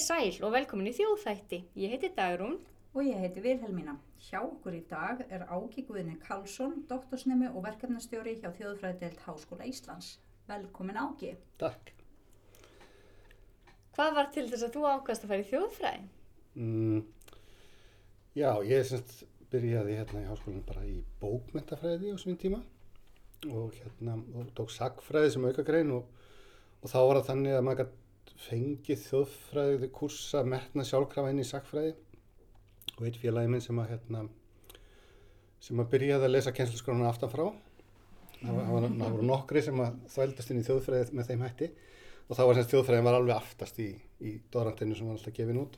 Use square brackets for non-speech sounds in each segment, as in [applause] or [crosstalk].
sæl og velkomin í þjóðþætti. Ég heiti Dagrún. Og ég heiti Vilhelmína. Hjá okkur í dag er Áki Guðni Karlsson, doktorsnemi og verkefnastjóri hjá Þjóðfræðidelt Háskóla Íslands. Velkomin Áki. Takk. Hvað var til þess að þú ákast að fara í þjóðfræði? Mm, já, ég semst byrjaði hérna í háskólanum bara í bókmentafræði á svinn tíma og hérna og tók sagfræði sem auka grein og, og þá var það þannig að maður gæti fengið þjóðfræði kursa metna sjálfkrafa inn í sagfræði og eitt félagi minn sem að hérna sem að byrjaði að lesa kennsluskrona aftan frá. Það, voru nokkri sem að þvældast inn í þjóðfræði með þeim hætti. Og þá var semst þjóðfræðin var alveg aftast í, í dorantinu sem var alltaf gefin út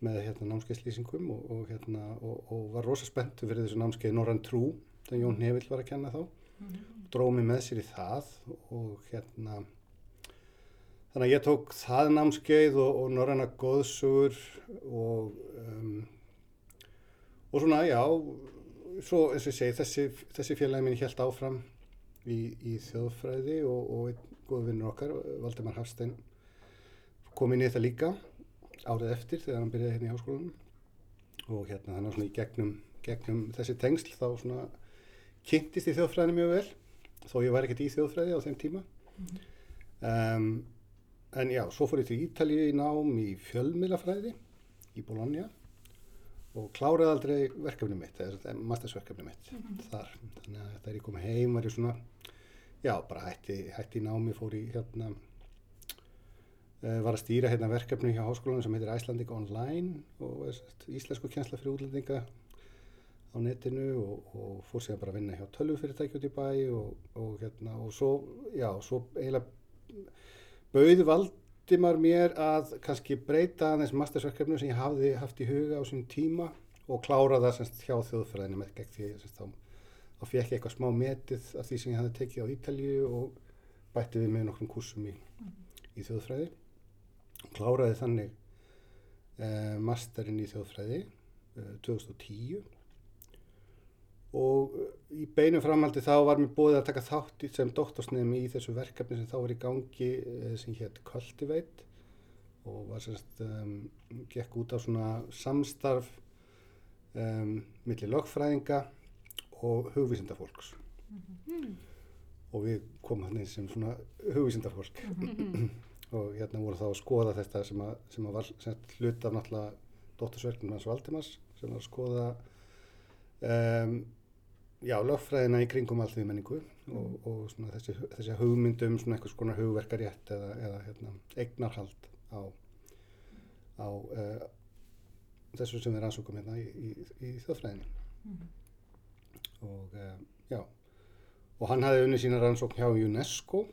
með hérna, námskeiðslýsingum og, og, hérna, og, og var rosa spenntu fyrir þessu námskeið Norrann Trú þegar Jón Nevill var að kenna þá. Mm mér með sér í það og hérna þannig að ég tók það námskeið og Norranna góðsugur og um, og svona já svo eins og ég segi þessi, þessi félagi mín held áfram í, í þjóðfræði og einn góð vinnur okkar, Valdemar Hafstein kom inn í þetta líka árið eftir þegar hann byrjaði hérna í háskólanum og hérna þannig að svona í gegnum, gegnum þessi tengsl þá svona kynntist í þjóðfræðinu mjög vel þó ég var ekkert í þjóðfræði á þeim tíma mm -hmm. um, en já, svo fór ég til Ítalið í nám í fjölmilafræði í Bologna og kláraði aldrei verkefni mitt mastersverkefni mitt mm -hmm. þar þannig að þegar ég kom heim var ég svona já, bara hætti, hætti í námi fór í hérna Uh, var að stýra hérna verkefni hjá háskólanum sem heitir Æslandinga Online og íslensku kjensla fyrir útlendinga á netinu og, og fór sér bara að vinna hjá tölvufyrirtæki út í bæ og, og hérna og svo, já, svo eiginlega bauði Valdimar mér að kannski breyta aðeins mastersverkefnu sem ég hafði haft í huga á sín tíma og klára það semst hjá þjóðfræðinu með gegn því semst þá, þá fekk ég eitthvað smá metið af því sem ég hafði tekið á Ítalju og bætti við með nokkrum kursum í, í þjóðfræði. Kláraði þannig eh, masterinn í þjóðfræði eh, 2010 og í beinum framhaldi þá var mér bóðið að taka þátt sem doktorsnefni í þessu verkefni sem þá var í gangi eh, sem hétt Cultivate. Og var semst um, gekk út á svona samstarf um, millir lögfræðinga og hugvísindafólks. Mm -hmm. og við komum hann eins sem svona hugvísindafólk. Mm -hmm [clears throat] og hérna voru þá að skoða þetta sem að, sem að var sem hlut af náttúrulega dóttursverknum hans Valdimars sem var að skoða um, já, lögfræðina í kringum allþví menningu og, og svona þessi, þessi hugmyndum svona einhvers konar hugverkarétt eða, eða hérna, eignarhald á, á uh, þessu sem við rannsókum hérna í, í, í þjóðfræðinu mm og uh, já og hann hafði unni sína rannsókn hjá UNESCO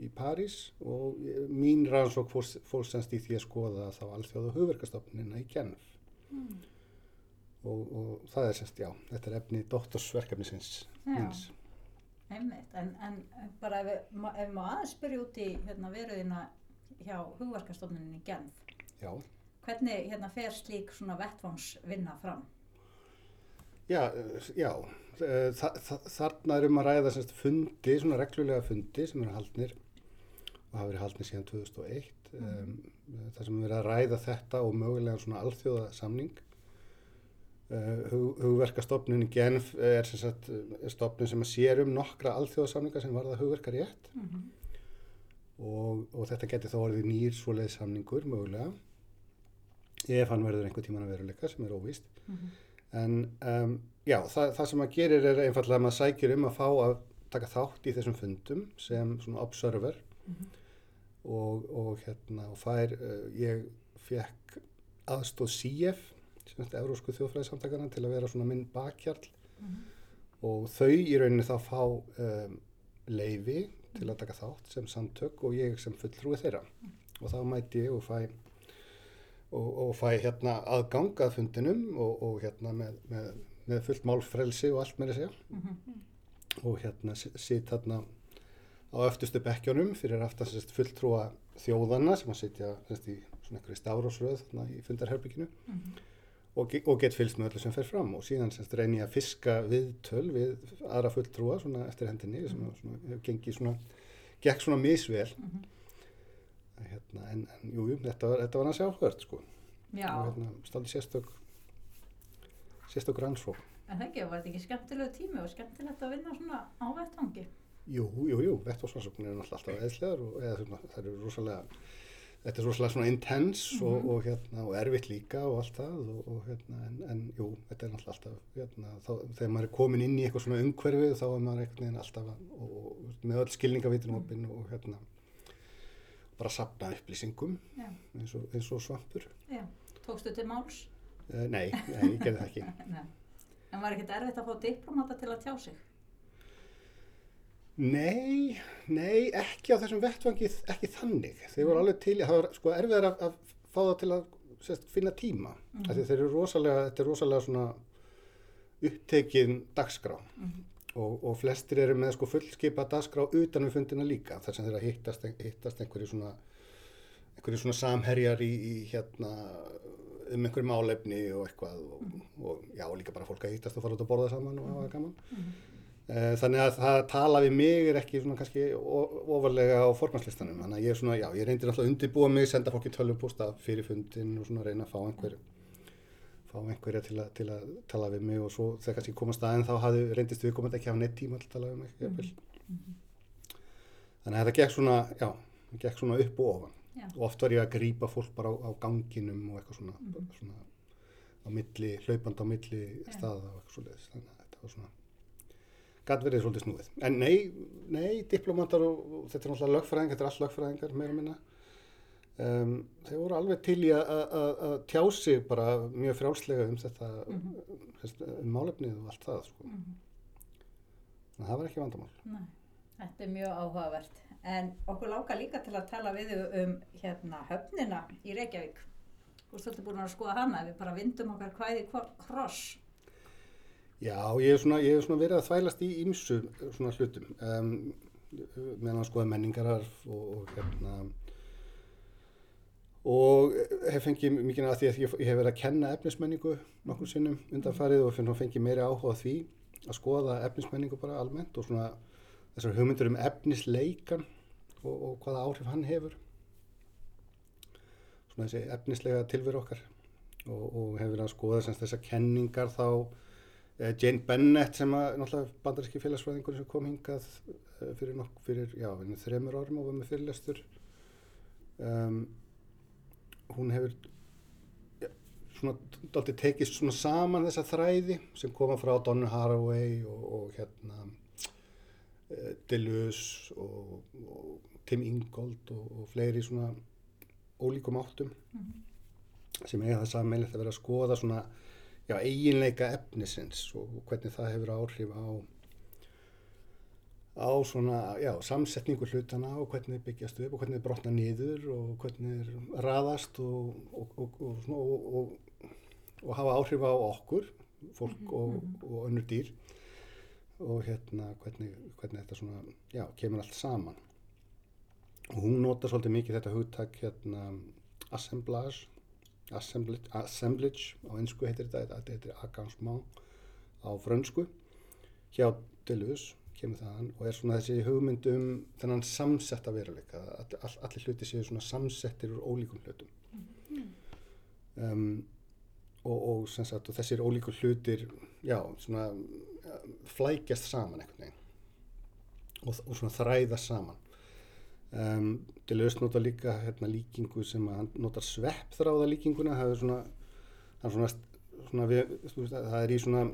í París og mín rannsók fór, fór semst í því að skoða þá alþjóðu hugverkastofnina í Genf. Mm. Og, og það er semst, já, þetta er efni doktorsverkefni sinns míns. Einmitt, en, en bara ef, ef maður aðeins spyrja út í hérna, veruðina hjá hugverkastofninin í Genf, já. hvernig hérna, fer slík svona vettvánsvinna fram? Já, já, þa þa þarna er um að ræða semst fundi, svona reglulega fundi sem eru haldnir og hafa verið haldnið síðan 2001 mm. um, þar sem við erum að ræða þetta og mögulega svona alþjóða samning uh, hug, hugverkastofnun í Genf er, sagt, er stofnun sem sér um nokkra alþjóða samninga sem varða hugverkar rétt mm -hmm. og, og þetta getur þá orðið nýr svoleið samningur mögulega ef hann verður einhver tíman að veruleika sem er óvist mm -hmm. en um, já, það, það sem að gerir er einfallega að maður sækir um að fá að taka þátt í þessum fundum sem svona observer mm -hmm og, og hérna og fær, uh, ég fekk aðstóð CF sem er Eurósku þjóðfræðisamtakana til að vera svona minn bakkjarl mm -hmm. og þau í rauninni þá fá um, leifi til að taka þátt sem samtök og ég sem fulltrúi þeirra mm og þá mæti ég og fæ og, og fæ hérna aðgang að fundinum og, og hérna með, með, með fullt málfrelsi og allt með þessi mm -hmm. og hérna sitt hérna á öftustu bekkjónum fyrir aftast fulltrúa þjóðana sem að sitja semst, í svona einhverju stárásröð í fundarherbygginu mm -hmm. Og, og get fylgst með öllu sem fer fram. Og síðan semst reyni ég að fiska viðtöl við aðra fulltrúa svona eftir hendinni sem svona, hefur gengið svona, gekk svona misvel. Mm -hmm. hérna, en, en jú, þetta var, var hans áhverð sko. Já, og hérna, stáði sérstök sérstök rannsók en það ekki, var þetta ekki skemmtilegu tími og skemmtilegt að vinna svona á vettvangi? Jú, jú, jú, vettvarsrannsóknir eru náttúrulega alltaf eðslegar og eða, svona, það eru rosalega þetta er rosalega svona intense og, og, hérna, og erfitt líka og allt það og, og hérna, en, en jú, þetta er alltaf hérna, þá, þegar maður er komin inn í eitthvað svona umhverfið þá er maður einhvern veginn alltaf með öll skilningavitin opinn og hérna bara sapna upplýsingum Já, eins og, eins og svampur já. Tókstu til máls? uh, nei, nei, ég gerði það ekki. [laughs] En var ekkert erfitt að fá diplomata til að tjá sig? Nei, nei, ekki á þessum vettvangi, ekki þannig. Þeir voru alveg til, það var sko erfiðar að, að fá það til að sérst, finna tíma. Mm -hmm. Þeir eru rosalega, þetta er rosalega svona upptekin dagskrá og, og flestir eru með sko fullskipa dagskrá utan við fundina líka. Þar sem þeir að hittast, hittast einhverju svona, einhverju svona samherjar í, í hérna um einhverju málefni og eitthvað og, og já, líka bara fólk að hittast og fara út að borða saman og hafa gaman. Eh, Þannig að það tala við mig er ekki svona kannski ofarlega á formanslistanum. Þannig að ég er svona, já, ég reyndir alltaf að undirbúa mig, senda fólki tölvupústa fyrir fundin og svona reyna að fá einhver, fá einhverja til, að- til að tala við mig og svo þegar kannski komast aðeins þá hafði, reyndist við komandi ekki að hafa neitt tíma til að tala við mig. Mm Þannig að þetta gekk svona, já, það gekk svona upp og ofan. Já. Og oft var ég að grípa fólk bara á, á ganginum og eitthvað svona, svona á milli, hlaupandi á milli staða og eitthvað svoleiðis. Þannig að þetta var svona gæti verið svolítið snúið. En nei, nei, diplomatar og, og þetta er náttúrulega lögfræðingar, þetta er allt lögfræðingar meira minna. Um, þeir voru alveg til í að- tjá sig bara mjög frjálslega um þetta, mm um málefnið og allt það, sko. Þannig að það var ekki vandamál. Nei, þetta er mjög áhugavert. En okkur láka líka til að tala við um hérna höfnina í Reykjavík. Þú ert svolítið búin að skoða hana, við bara vindum okkar hvæði hvo- kross. Já, ég hef svona, hef svona verið að þvælast í ýmsu svona hlutum. Um, meðan að skoða menningararf og, og hérna og hef fengið mikið að því að ég, hef verið að kenna efnismenningu nokkur sinnum undanfarið og fengið meiri áhuga því að skoða efnismenningu bara almennt og svona þessar hugmyndur um efnisleikan og, og hvaða áhrif hann hefur svona þessi efnislega tilveru okkar og, og hefur verið að skoða þessar kenningar þá Jane Bennett sem að náttúrulega bandaríski félagsfræðingur sem kom hingað eh, fyrir, nokk, fyrir já, þremur árum og var með fyrirlestur um, hún hefur ja, svona dálítið tekist svona saman þessa þræði sem koma frá Donna Haraway og, og hérna uh, Deleuze og, og Tim Ingold og, og fleiri svona ólíkum áttum sem eiga það sammeinlegt að vera að skoða svona já, eiginleika efnisins og hvernig það hefur áhrif á á svona, já, samsetningu hlutana og hvernig byggjast upp og hvernig brotna niður og hvernig raðast og, og, og, og, svona, og, og hafa áhrif á okkur, fólk og, og önnur dýr og hérna hvernig, hvernig þetta svona, já, kemur allt saman. Og hún notar svolítið mikið þetta hugtak hérna assemblage, assemblage, assemblage á ennsku heitir þetta, þetta heitir agancement á frönsku. Hjá Deleuze kemur þaðan og er svona þessi hugmynd um þennan samsetta veruleika að all, allir hluti séu svona samsettir úr ólíkum hlutum. Um, og, og, sagt, og þessir ólíku hlutir já, svona ja, flækjast saman einhvern veginn og, og svona þræðast saman um, Deleuze nota líka hérna, líkingu sem að hann notar sveppþráða líkinguna. Það er svona, svona, svona við, veist, það er í svona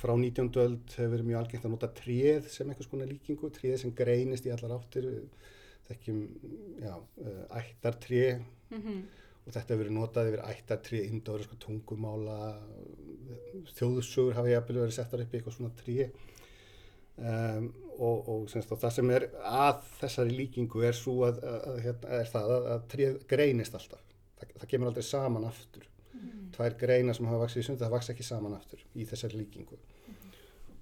frá 19. öld hefur verið mjög algengt að nota tréð sem einhvers konar líkingu, tréð sem greinist í allar áttir, þekkjum, já, uh, ættartré. Og þetta hefur verið notað yfir ættartré, indóriska tungumála, þjóðsugur hafa jafnvel verið settar upp í eitthvað svona tré um, og, og semst, og það sem er að þessari líkingu er svo að, að, að, hérna, er það að, að tréð greinist alltaf, það, það kemur aldrei saman aftur tvær greina sem hafa vaksið í sundi, það vaks ekki saman aftur í þessari líkingu.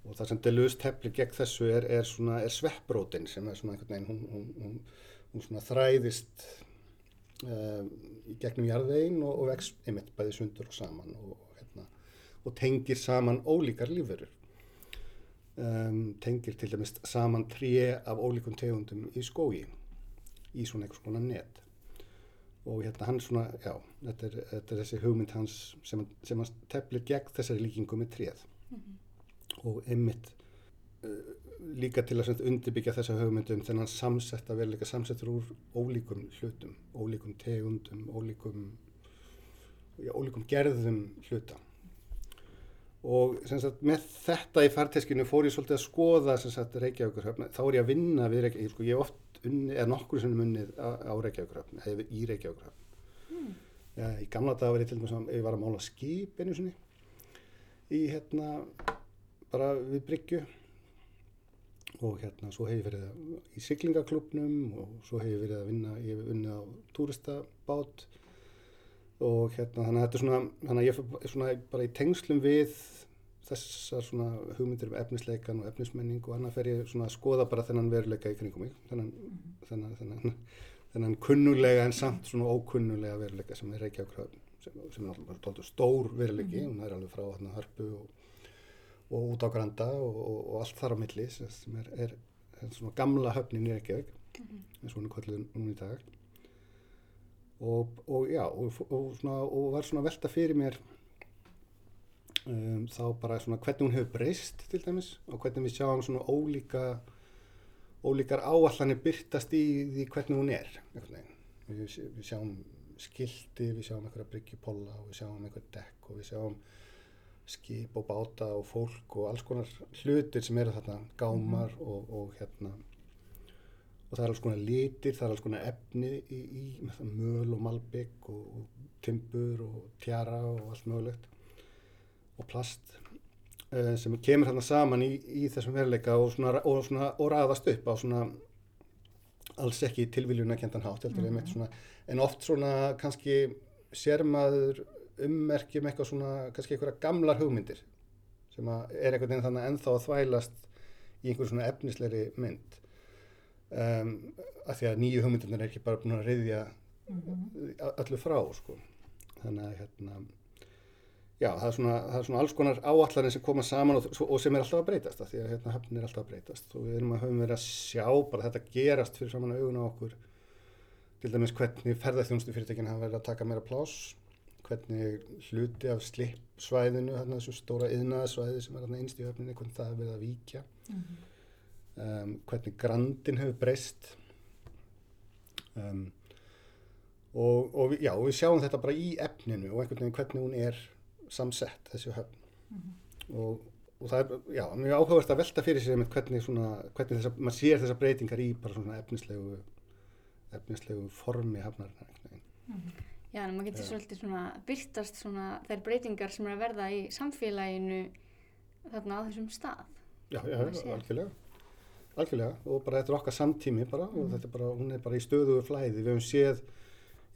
Og það sem Deleuze teflir gegn þessu er, er, svona, er sveppbrótin sem er svona einhvern veginn, hún, hún, hún, hún svona þræðist um, í gegnum jarðvegin og, og vex einmitt bæði sundur og saman og, hérna, og tengir saman ólíkar lífverur. Um, tengir til dæmis saman tré af ólíkum tegundum í skógi í svona einhvers konar net. Og hérna hann svona, já, þetta er, þetta er þessi hugmynd hans sem, sem hann teflir gegn þessari líkingu með tréð. Og einmitt uh, líka til að undirbyggja þessa hugmyndum þennan samsetta veruleika samsettur úr ólíkum hlutum, ólíkum tegundum, ólíkum, já, ólíkum gerðum hluta. Og sagt, með þetta í farteskinu fór ég svolítið að skoða sagt, Reykjavíkurhöfn. Þá er ég að vinna við Reykjavíkurhöfn. Sko, ég hef oft unni, eða nokkur sem unnið á, á Reykjavíkurhöfn, eða í Reykjavíkurhöfn. Ja, í gamla daga var ég til dæmis að ég var að mála skip einu sinni í hérna bara við Bryggju og hérna svo hef ég verið að- í siglingaklubnum og svo hef ég verið að vinna, ég hef unnið á túristabát og hérna þannig að þetta er svona, þannig að ég er svona bara í tengslum við þessar svona hugmyndir um efnisleikan og efnismenning og annað fer ég svona að skoða bara þennan veruleika í kringum mig, þennan, þennan, þennan, þennan kunnulega en samt svona ókunnulega veruleika sem er Reykjavík sem, sem er náttúrulega bara stór veruleiki, hún er alveg frá hérna hörpu og og út á Granda og, og, og allt þar á milli sem er, er, er svona gamla höfnin í Reykjavík eins og hún er kvölduð núna í dag og, og já og, og, svona, og var svona velta fyrir mér um, þá bara svona hvernig hún hefur breyst til dæmis og hvernig við sjáum svona ólíka ólíkar áallanir byrtast í því hvernig hún er við, við sjáum skildi, við sjáum einhverja bryggjupolla og við sjáum einhver dekk og við sjáum skip og báta og fólk og alls konar hlutir sem eru þarna gámar og, og hérna og það er alls konar litir, það er alls konar efni í, í möl og malbygg og, og timbur og tjara og allt mögulegt og plast uh, sem kemur þarna saman í, í þessum veruleika og, svona, og, svona, og raðast upp á svona alls ekki tilviljuna kentan hátt heldur mm -hmm. svona, en oft svona kannski sér maður ummerkjum eitthvað svona kannski einhverja gamlar hugmyndir sem er einhvern veginn þannig ennþá að þvælast í einhver svona efnisleiri mynd um, af því að nýju hugmyndirnir er ekki bara búin að reyðja öllu frá sko. þannig að hérna já, það er svona, það er svona alls konar áallanir sem koma saman og, og sem er alltaf að breytast af því að hérna höfnin er alltaf að breytast. Og við erum að höfum verið að sjá bara þetta gerast fyrir saman augun á okkur. Til dæmis hvernig ferðarþjónustu fyrirtækin hafa verið að taka meira pláss hvernig hluti af slippsvæðinu þarna þessu stóra yðnaðsvæði sem er innst í höfninni, hvernig það hefur verið að víkja um, hvernig grandin hefur breyst. Um, og, og já, við sjáum þetta bara í efninu og einhvern veginn hvernig hún er samsett þessi höfn. Og, og það er já, mjög áhugavert að velta fyrir sér einmitt hvernig, svona, hvernig þessa, maður sér þessar breytingar í bara svona efnislegu efnislegu formi hafnarinnar einhvern veginn. Já, en maður getur svolítið svona byrtast svona þær breytingar sem er að verða í samfélaginu þarna á þessum stað. Já, já, sér. Algjörlega. Og bara þetta er okkar samtími bara og þetta er bara, hún er bara í stöðugu flæði. Við höfum séð,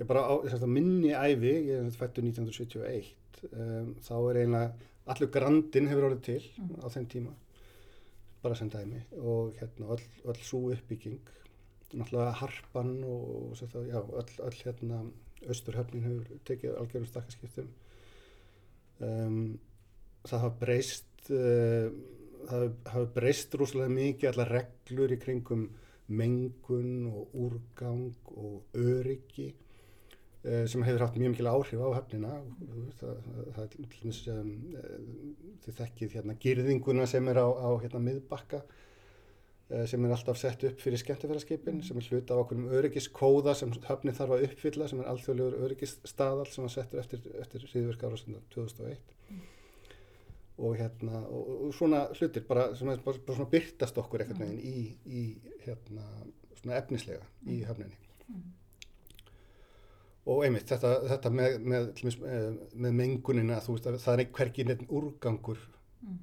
ég bara á þess að minni æfi, ég er fættur 1971, um, þá er eiginlega, allur grandin hefur orðið til á þeim tíma, bara sem dæmi og hérna öll, öll svo uppbygging, náttúrulega harpan og, og það, já, öll, öll hérna, austurhöfnin hefur tekið algjörum stakkarskiptum. Um, það hafa breyst uh, það hafa breyst rosalega mikið allar reglur í kringum mengun og úrgang og öryggi uh, sem hefur haft mjög mikil áhrif á höfnina. Það, það, það uh, þið þekkið hérna girðinguna sem er á, á hérna miðbakka uh, sem er alltaf sett upp fyrir skemmtifæraskipin sem er hluta af okkur öryggiskóða sem höfnin þarf að uppfylla sem er alþjóðlegur öryggisstaðal sem var settur eftir, eftir hriðverk ára 2001 og hérna og, og svona hlutir bara sem bara, bara svona byrtast okkur einhvern veginn í, í hérna svona efnislega í höfninni. Og einmitt þetta, þetta með, með, eh, með mengunina þú veist að það er hvergi neitt úrgangur.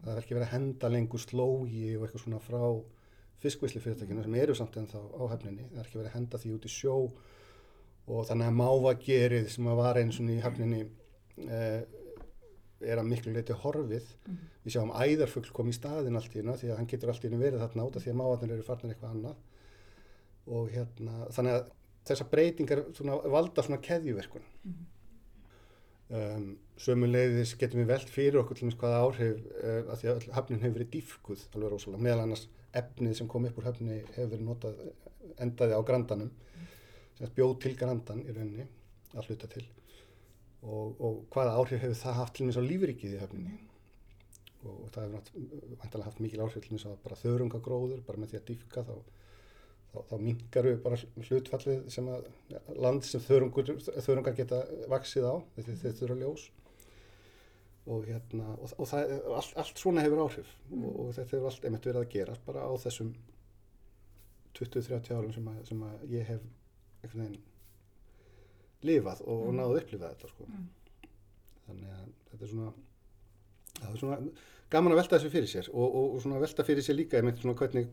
Það er ekki verið að henda lengur slógi og eitthvað svona frá fiskvisli fyrirtækinu sem eru samt ennþá á höfninni. Það er ekki verið að henda því út í sjó. Og þannig að mávagerið sem að var eins og í höfninni eh, er að miklu leiti horfið. Við sjáum æðarfugl kom í staðin allt í hérna því að hann getur allt í hérna verið þarna út af því að mávarnir eru farnir eitthvað annað. Og hérna þannig að þessar breytingar svona, valda svona keðjuverkun. Um, sömuleiðis getum við velt fyrir okkur til dæmis hvaða áhrif uh, að því að höfnin hefur verið dýfkuð alveg rosalega, meðal annars efnið sem kom upp úr höfni hefur verið notað endaði á grandanum. Sem sagt bjóð til grandan í rauninni að hluta til og, og hvaða áhrif hefur það haft til dæmis á lífrikið í höfninni? Og, og það hefur vantilega haft mikil áhrif til dæmis á bara þörungagróður, bara með því að dýfka þá, þá, þá minkar við bara hlutfallið sem að land sem þörungur, þörungar geta vaksið á, þetta þeir þurfa ljós. Og hérna og, og það, allt, allt svona hefur áhrif. Og, og þetta hefur allt einmitt verið að gera bara á þessum 20-30 árum sem að, sem að ég hef einhvern veginn lifað og, og Mm. náðu að upplifa þetta sko. Mm. þannig að þetta er svona það er svona gaman að velta þessu fyrir sér og, og, og svona velta fyrir sér líka einmitt svona hvernig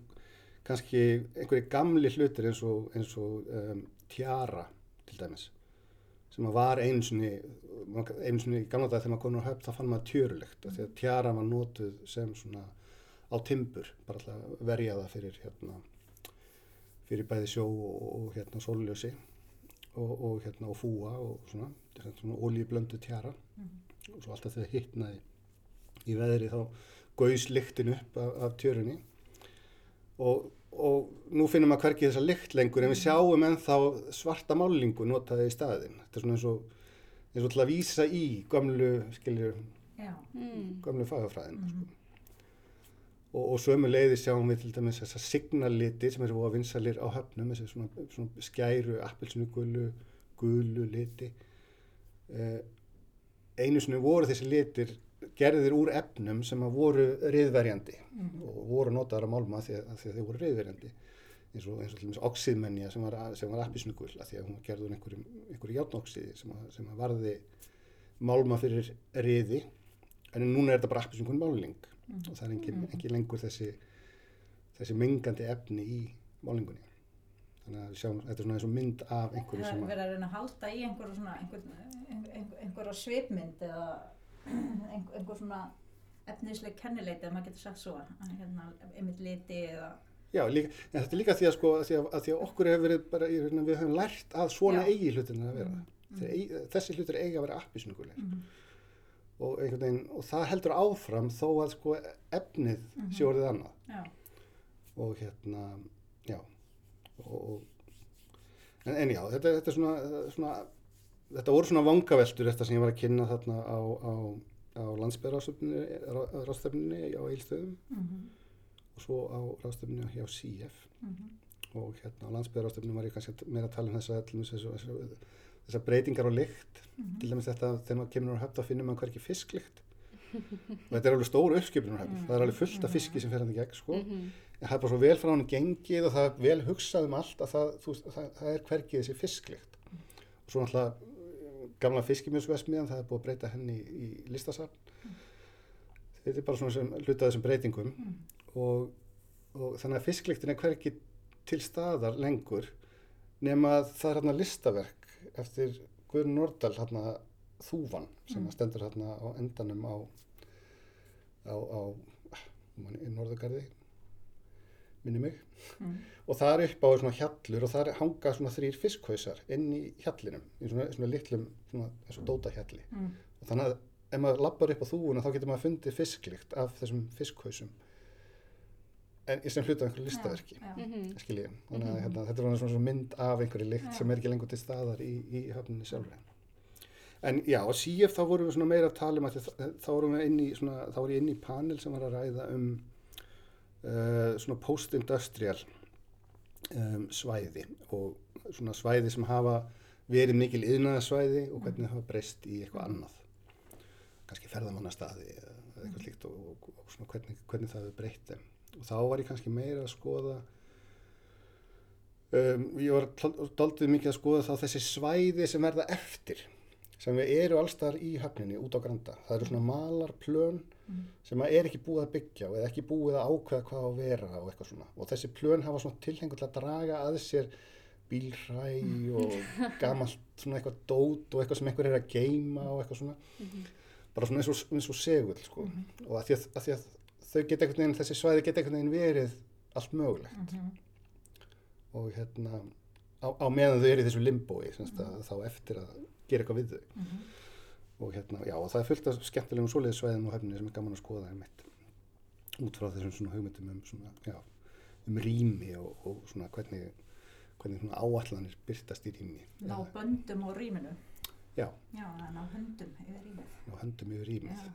kannski einhverju gamli hlutir eins og, eins og um, tjara til dæmis sem að var einu sinni einu sinni í gamla dag þegar maður konur á höfn þá fann maður tjörulegt af því að tjara var notuð sem svona á timbur bara alltaf verja það fyrir hérna fyrir bæði sjó og, og hérna sólljósi og, og hérna og fúa og svona, þetta er svona olíublöndu tjara og svo alltaf þegar hittnaði í veðri þá gauðs lyktin upp af, af tjörunni og, og nú finnum maður hvergi þessa lykt lengur en við sjáum ennþá svarta málingu notaði í staðin þetta er svona eins og, eins og til að vísa í gömlu, skiljur, Já. Mm. gömlu fagafræðina sko. Og, og sömu leiði sjáum við til dæmis þessa signalliti sem eru voða vinsalir á höfnum þessi svona, svona skæru, appelsinu gulu gulu liti. Eh, einu sinni voru þessi litir gerðir úr efnum sem að voru riðverjandi og voru notaðar að málma því að, að að þeir voru riðverjandi. Eins og, eins og til dæmis oxidmenja sem var, var appelsinu gul að því að hún var gerð úr einhverjum, einhverju játnoxiði sem, að, sem að varði málma fyrir riði. En núna er þetta bara appelsinu gul máling og það er engin, engin lengur þessi þessi mengandi efni í málingunni þannig að sjáum, þetta er svona eins og mynd af einhverju Það sem er að verið að reyna að halda í einhverju svona, einhver, einhver, svipmynd eða einhver, einhver svona efnisleg kennileiti, ef maður getur sagt svo, að hérna, einmitt liti eða, Já, líka, en þetta er líka því að, sko, að, því að, að því að okkur hefur verið bara, við höfum lært að svona Já. eigi hlutin að vera. Mm. Þeir Eigi, þessi hlutir eiga að vera appisnugulir Mhm. Og, veginn, og það heldur áfram þó að sko, efnið Mhm. sé orðið annað. Já, og hérna, já, og, en, en já, þetta, þetta er svona, svona, þetta voru svona vangaveltur þetta sem ég var að kynna þarna á, á, á landsbyrðarástöfninni á Eilstöðum mhm, og svo á ráðstöfninni hjá CF mhm, og hérna á landsbyðarástöfnum var ég kannski meira að tala um þessu- þessu- þessar breytingar á lykt mhm. til dæmis þetta þegar maður kemur á höfn þá finnur maður hverki fisklykt og þetta er alveg stór uppskipin á höfn Mm. það er alveg fullt af fiski sem fer hann í gegn sko. Mhm. en það er bara svo vel frá hann gengið og það er vel hugsað um allt að það, þú, það, það er hverki þessi fisklykt og svo náttúrulega uh, gamla fiskimjömsvesmiðan það er búið að breyta henni í, í listasafn þetta er bara svona sem hluta af þessum breytingum Mm. og, og þannig að fisklyktin er hverki til staðar lengur nema að það er hérna listaverk eftir Guðrun Nordal hérna þúfan sem Mm. stendur hérna á endanum á á, á í Norðugarði minni mig Mm. og það er upp á svona hjallur og það er hanga svona þrýr fiskhausar inn í hjallinum í svona, svona litlum svona, og dóta hjalli Mm. og þannig að ef maður lappar upp á þúfuna þá getur maður fundið fisklykt af þessum fiskhausum en í sem hluta af einhverju listaverki. Mhm. skiljið, þannig að Mhm. hérna, þetta er svona svona mynd af einhverju lykt sem er ekki lengur til staðar í, í höfninni sjálfri. En já, á CF þá vorum við svona meira að tala um að þá vorum við inn í svona, þá var ég inn í panel sem var að ræða um uh, svona post-industrial um, svæði og svona svæði sem hafa verið mikil yðnaðasvæði og hvernig það hafa breyst í eitthvað annað. Kannski ferðamannastaði eða eða eitthvað slíkt og, og, og svona hvernig, hvernig það hefur breytt þeim og þá var ég kannski meira að skoða um, ég var doldið mikið að skoða þá þessi svæði sem verða eftir sem við eru allstar í höfninni út á Granda það eru svona malarplön Mhm. sem er ekki búið að byggja eða ekki búið að ákveða hvað að vera og eitthvað svona og þessi plön hafa svona tilhengur til að draga að sér bílræ og [laughs] gamalt svona eitthvað dót og eitthvað sem einhver er að geima og eitthvað svona Mhm. bara svona eins og, og segull sko. Mhm. og að því að, að því að þau geta einhvern veginn, þessi svæði geta einhvern veginn verið allt mögulegt Mhm. og hérna á, á meðan þau eru í þessu limbói semst að þá eftir að gera eitthvað við þau Mhm. og hérna, já, og það er fullt af skemmtilegum svoleiðisvæðum á höfninni sem er gaman að skoða einmitt út frá þessum svona hugmyndum um svona, já, um rými og, og svona hvernig hvernig svona áallanir byrtast í rými Ná böndum á rýminu. Já. Já, en á hundum yfir rýmið. og höndum yfir rýmið. Já.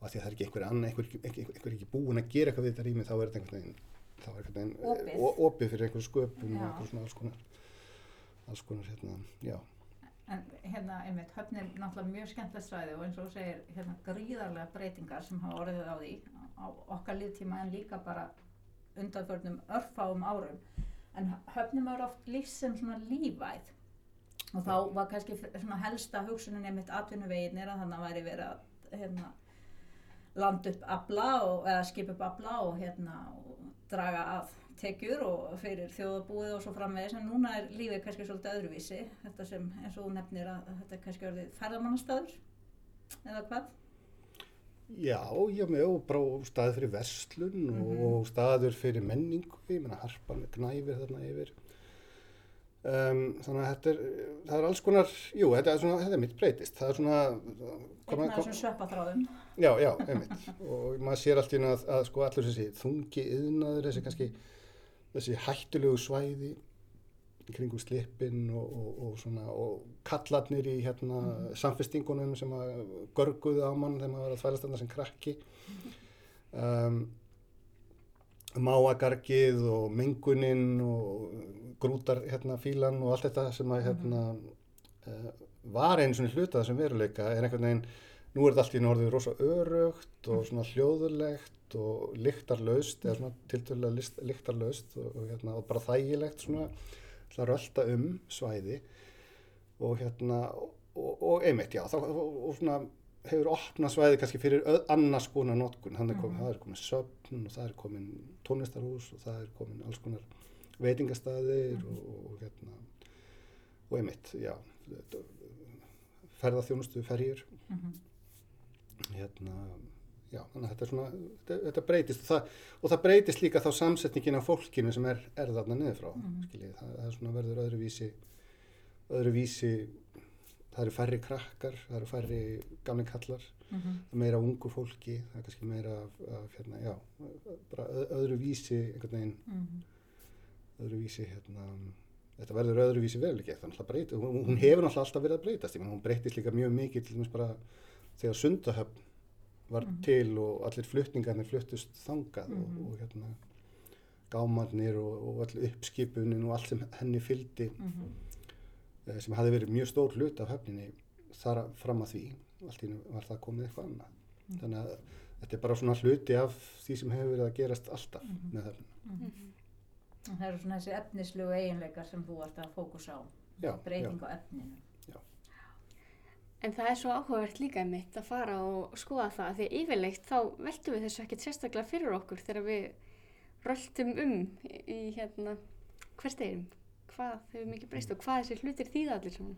Og af því að það er ekki einhver annar, einhver, einhver, einhver ekki búin að gera eitthvað við þetta rými, þá er þetta einhvern veginn, þá er einhvern veginn Opið. eh, opið fyrir einhver sköpun og einhver svona alls konar, alls konar hérna, já. En hérna, einmitt, höfn er náttúrulega mjög skemmtilegt svæði og eins og þú segir, hérna, gríðarlega breytingar sem hafa orðið á því á okkar liðtíma en líka bara undanförnum örfáum árum. En höfnum er oft lífs sem svona lífæð og þá var kannski svona helsta hugsunin einmitt atvinnuveginir að þannig væri verið að hérna, landa upp afla og, eða skipa upp afla og hérna og draga að tekjur og fyrir þjóðabúið og svo framvegis en núna er lífið kannski svolítið öðruvísi þetta sem eins og nefnir að, þetta er kannski orðið ferðamannastaður eða hvað? Já, já, með og bara staður fyrir verslun og, Mhm. og staður fyrir menningu, ég meina harpan knæfir þarna yfir. Um, þannig að þetta er, það er alls konar, jú, þetta er svona, þetta er mitt breytist, það er svona, Einn af þessum sveppaþráðum Já, já, einmitt. og maður sér allt í hérna að, að sko allur þessi þungi yðnaður, þessi kannski, þessi hættulegu svæði kringum slipin og, og, og svona, og kallarnir í hérna samfestingunum sem að görguðu á mann þegar maður var að þvælast þarna sem krakki. Um, máagargið og menguninn og grútar hérna fílan og allt þetta sem að hérna uh, var einu hluta þessum veruleika er einhvern veginn nú er þetta allt í norðið rosa örugt og svona hljóðulegt og lyktarlaust eða svona tiltölulega lyktarlaust og, og, hérna, og bara þægilegt svona svona rölda um svæði og hérna og, og einmitt já þá, og, svona hefur opnað svæði kannski fyrir öð, annars konar notkun þannig að Mhm. það er komin söfn og það er komin tónlistarhús og það er komin alls konar veitingastæðir Mhm. og, og, og hérna og einmitt, já ferðarþjónustu ferjur mm -hmm. hérna, já, þannig að þetta er svona þetta, þetta breytist og það, og það breytist líka þá samsetningin af fólkinu sem er, er þarna niður frá, Mhm. skiljið það, það er svona verður öðruvísi öðruvísi það eru færri krakkar, það eru færri gamli kallar, Mm -hmm. það er meira ungu fólki, það er kannski meira af, af hérna, já, bara öð- öðruvísi einhvern veginn, öðruvísi hérna, þetta verður öðruvísi breyti, hún, hún hefur náttúrulega alltaf verið að breytast, ég menn hún breytist líka mjög mikið til dæmis bara þegar Sundahöfn var Mhm. til og allir flutningarnir fluttust þangað Mhm. og, og hérna gámarnir og, og all uppskipunin og allt sem henni fylgdi eh, sem hafi verið mjög stór hlut af höfninni þar fram að því allt í einu var það komið eitthvað annað Mhm. þannig að þetta er bara svona hluti af því sem hefur verið að gerast alltaf Mhm. með höfnina Mhm. Það eru svona þessi efnislegu eiginleikar sem þú ert að fókusa á. Já, breyting á efninu. En það er svo áhugavert líka mitt að fara og skoða það því yfirleitt þá veltum við þessu ekkert sérstaklega fyrir okkur þegar við röltum um í, hérna hversteginum, hvað hefur mikið breyst og hvað þessi hlutir þýða allir svona.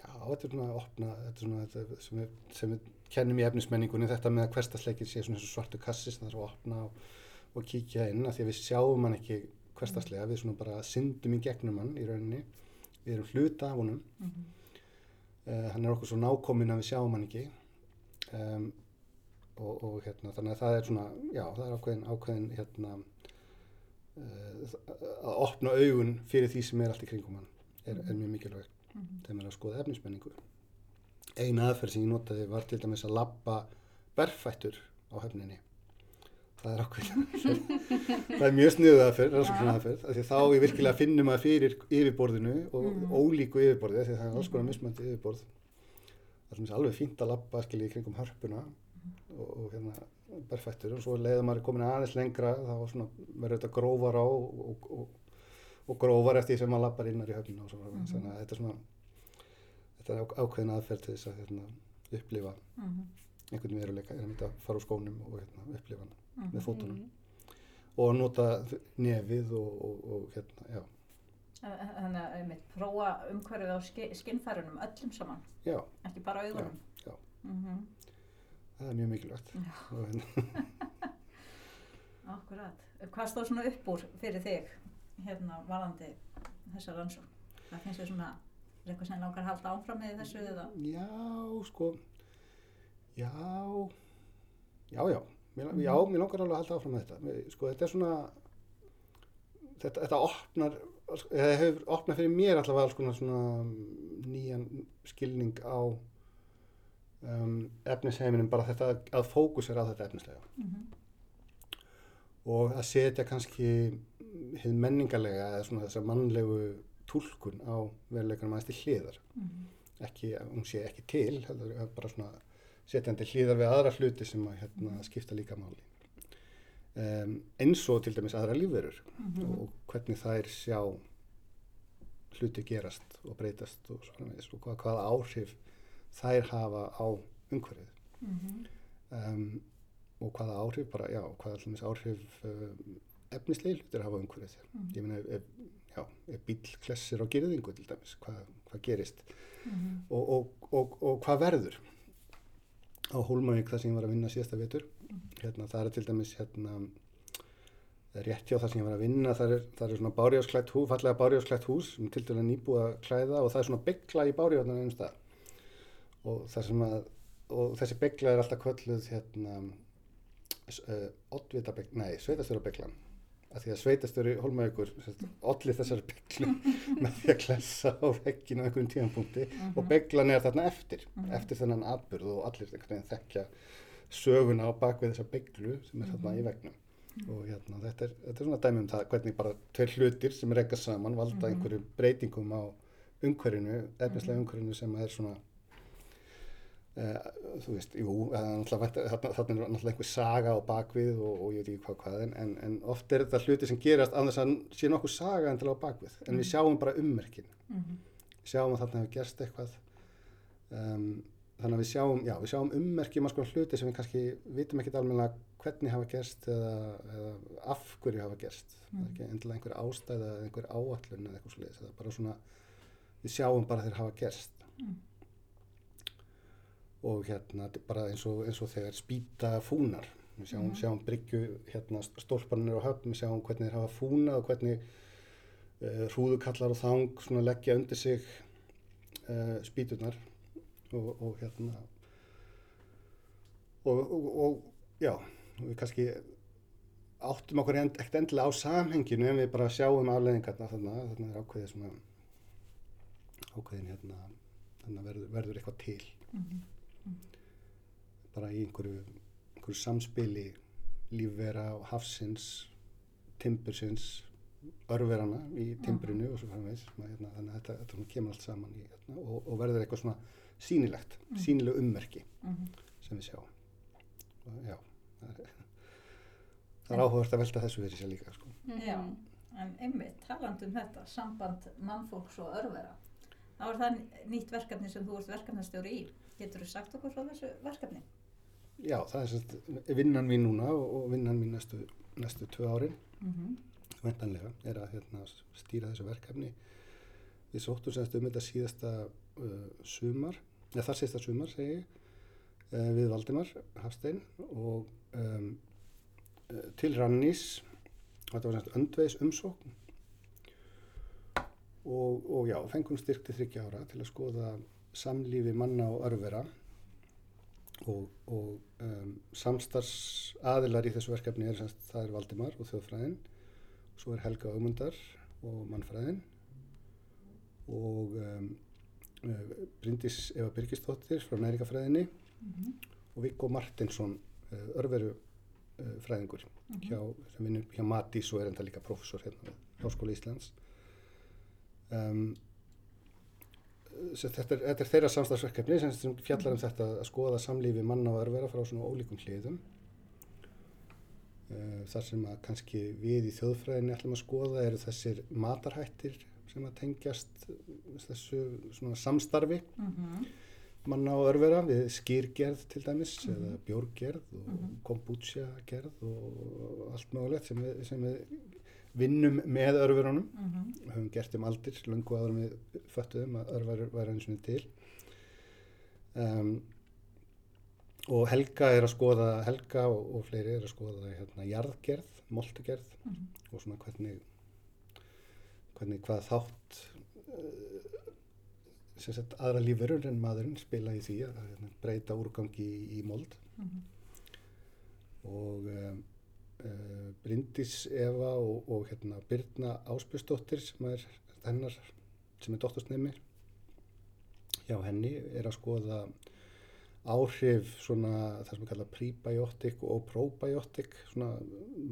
Já, þetta er svona að opna, þetta er svona þetta sem, við, sem við kennum í efnismenningunni, þetta með að hverstasleikir sé svona eins og svartu kassi sem það er að opna og, og kíkja inn, af því að við sjáum hann ekki hverstaslega, við svona bara syndum í gegnum hann í rauninni, við erum hluta af honum, mm -hmm. uh, hann er okkur svo nákominn að við sjáum hann ekki um, og, og hérna, þannig að það er svona, já, það er ákveðin, ákveðin hérna, uh, að opna augun fyrir því sem er allt í kringum hann, er, er mjög mikilvægt þegar maður er að skoða efnismenningu. Eina aðferð sem ég notaði var til dæmis að lappa berfættur á höfninni. Það er ákveð. [laughs] það er mjög sniðuð aðferð, rannsóknar aðferð, af því þá ég virkilega finnum maður fyrir yfirborðinu og Mhm. ólíku yfirborði, af því það er alls konar mismöndi yfirborð. Það er alveg fínt að lappa skilji í kringum hörpuna og, og hérna berfættur og svo leiður maður komin aðeins lengra þá verður þetta grófar á og, og, og, grófar eftir því sem maður lappar innar í svo frá Mhm. þannig að þetta er svona þetta er ákveðin aðferð til þess að hérna, upplifa einhvern veruleika er að fara úr skónum og hérna, upplifa hann Mhm. með fótunum og nota nefið og, og, og hérna, já, Þannig að einmitt prófa umhverfið á ski, skinnfærunum öllum saman, já, ekki bara augunum. já. Mm það er mjög mikilvægt Já. [laughs] hérna, [laughs] Akkurat. Hvað stóð svona upp úr fyrir þig hérna varandi þessa rannsókn? Það finnst þér svona er eitthvað sem langar að halda áfram með þessu eða? já, sko já já, já mér, já, mér langar alveg að halda áfram með þetta sko, þetta er svona þetta, þetta opnar eða hefur opnað fyrir mér allavega alls konar svona nýjan skilning á um, efnisheiminum bara þetta að- að fókus er á þetta efnislega Mhm. og að setja kannski hið menningarlega eða svona þessa mannlegu túlkun á veruleikunum aðeins til hliðar Mhm. ekki, að hún sé ekki til heldur er bara svona setjandi hliðar við aðra hluti sem að hérna, skipta líka máli um, eins og til dæmis aðra lífverur Mhm. og hvernig þær sjá hluti gerast og breytast og og hvað, hvaða áhrif þær hafa á umhverfið Mhm. um, og hvaða áhrif bara, já, hvaða allmis áhrif um, efnislega hlutir hafa á umhverfið Mhm. ég meina, ef, já, ef bíl klessir á girðingu til dæmis, hvað, hvað gerist Mhm. og, og, og, og hvað verður á Hólmavík þar sem ég var að vinna síðasta vetur. Hérna, það er til dæmis hérna, rétt hjá það sem ég var að vinna það er, það er svona bárjásklætt hús, fallega bárjásklætt hús sem til dæmis nýbúið að klæða og það er svona byggla í bárjáðan einum stað. Og, að, og þessi byggla er alltaf kölluð hérna uh, oddvita byggla, nei, sveitastöru bygglan að því að sveitastöru Hólmavíkur olli þessari bygglu [laughs] með því að klessa á vegginu á einhverjum tímanpunkti og bygglan er þarna eftir eftir þennan atbyrð og allir þekkja söguna á bakvið þessa bygglu sem er þarna í vegnum og hérna, þetta, er, þetta er svona dæmi um það hvernig bara tveir hlutir sem reyka saman valda einhverju breytingum á umhverfinu, efnislega umhverfinu sem er svona þú veist, jú, þarna er náttúrulega einhver saga á bakvið og, og ég veit ekki hvað hvað en, en, en oft er þetta hluti sem gerast án þess að sé nokkuð saga endilega á bakvið en við sjáum bara ummerkin. Mhm. sjáum að þarna hefur gerst eitthvað. Um, þannig að við sjáum já, við sjáum ummerki um alls konar hluti sem við kannski vitum ekkit almennilega hvernig hafa gerst eða, eða af hverju hafa gerst. Það er ekki endilega einhver ástæða eða einhver áallun eða eitthvað sliðis, það er bara svona við sjáum bara þeir hafa gerst. Mm. Og hérna bara eins og, eins og þegar spýta fúnar við sjáum, Mhm. sjáum bryggju hérna stólpanir og höfn, við sjáum hvernig þeir hafa fúnað og hvernig uh, hrúðukallar og þang svona leggja undir sig uh, spýturnar og, og hérna og, og, já, við kannski áttum okkur end, ekkert endilega á samhenginu en við bara sjáum afleðingarna þarna, þarna er ákveðið svona ákveðin hérna þannig verður, verður eitthvað til Mhm. Bara í einhverju, einhverju samspili lífvera og hafsins timbursins örverana í timbrinu og svo framvegis svona, hérna, þannig að þetta, þetta kemur allt saman í, hérna, og, og verður eitthvað svona sýnilegt sýnileg ummerki Mhm. sem við sjáum og já það er, [laughs] það er áhugavert að velta þessu fyrir sér líka sko. Já, en einmitt, taland um þetta, samband mannfólks og örvera. þá er það nýtt verkefni sem þú ert verkefnastjóri í. Getur þú sagt okkur frá þessu verkefni? Já, það er sérst vinnan mín núna og, vinnan mín næstu, næstu tvö árin, Mm -hmm. vendanlega, er að hérna, stýra þessu verkefni. Við sóttum sérst um þetta síðasta uh, sumar, eða þar síðasta sumar segi ég, uh, við Valdimar Hafstein og um, uh, til Rannís, þetta var sérst öndveis umsókn og, og já, fengum styrk til þryggja ára til að skoða samlífi manna og örvera og, og um, samstars aðilar í þessu verkefni er semst, það er Valdimar og þjóðfræðin svo er Helga Augmundar og mannfræðin og um, uh, Bryndís Eva Birgisdóttir frá næringafræðinni og Viggo Martinsson uh, örveru uh, fræðingur hjá, sem vinnur hjá Matís og er enda líka professor hérna við Háskóla Íslands. Um, þetta, er, þetta er þeirra samstagsverkefni sem, sem fjallar um þetta að skoða samlífi manna og örvera frá svona ólíkum hliðum. Uh, þar sem að kannski við í þjóðfræðinni ætlum að skoða eru þessir matarhættir sem að tengjast þessu svona samstarfi Mm -hmm. manna og örvera við skýrgerð til dæmis eða bjórgerð og kombucha-gerð og allt mögulegt sem við, sem við vinnum með örverunum Mm -hmm. við höfum gert um aldir lungu en við föttuðum að örver væri eins og til um, og Helga er að skoða Helga og, og fleiri er að skoða hérna jarðgerð, moltugerð Mhm. og svona hvernig hvernig hvað þátt uh, sem sagt aðra lífurur en maðurinn spila í því að hérna, breyta úrgangi í, í mold Mhm. og um, Bryndís Eva og, og hérna Birna Áspjösdóttir sem er hennar, sem er dóttursnemi hjá henni er að skoða áhrif svona það sem er kallað prebiotic og probiotic svona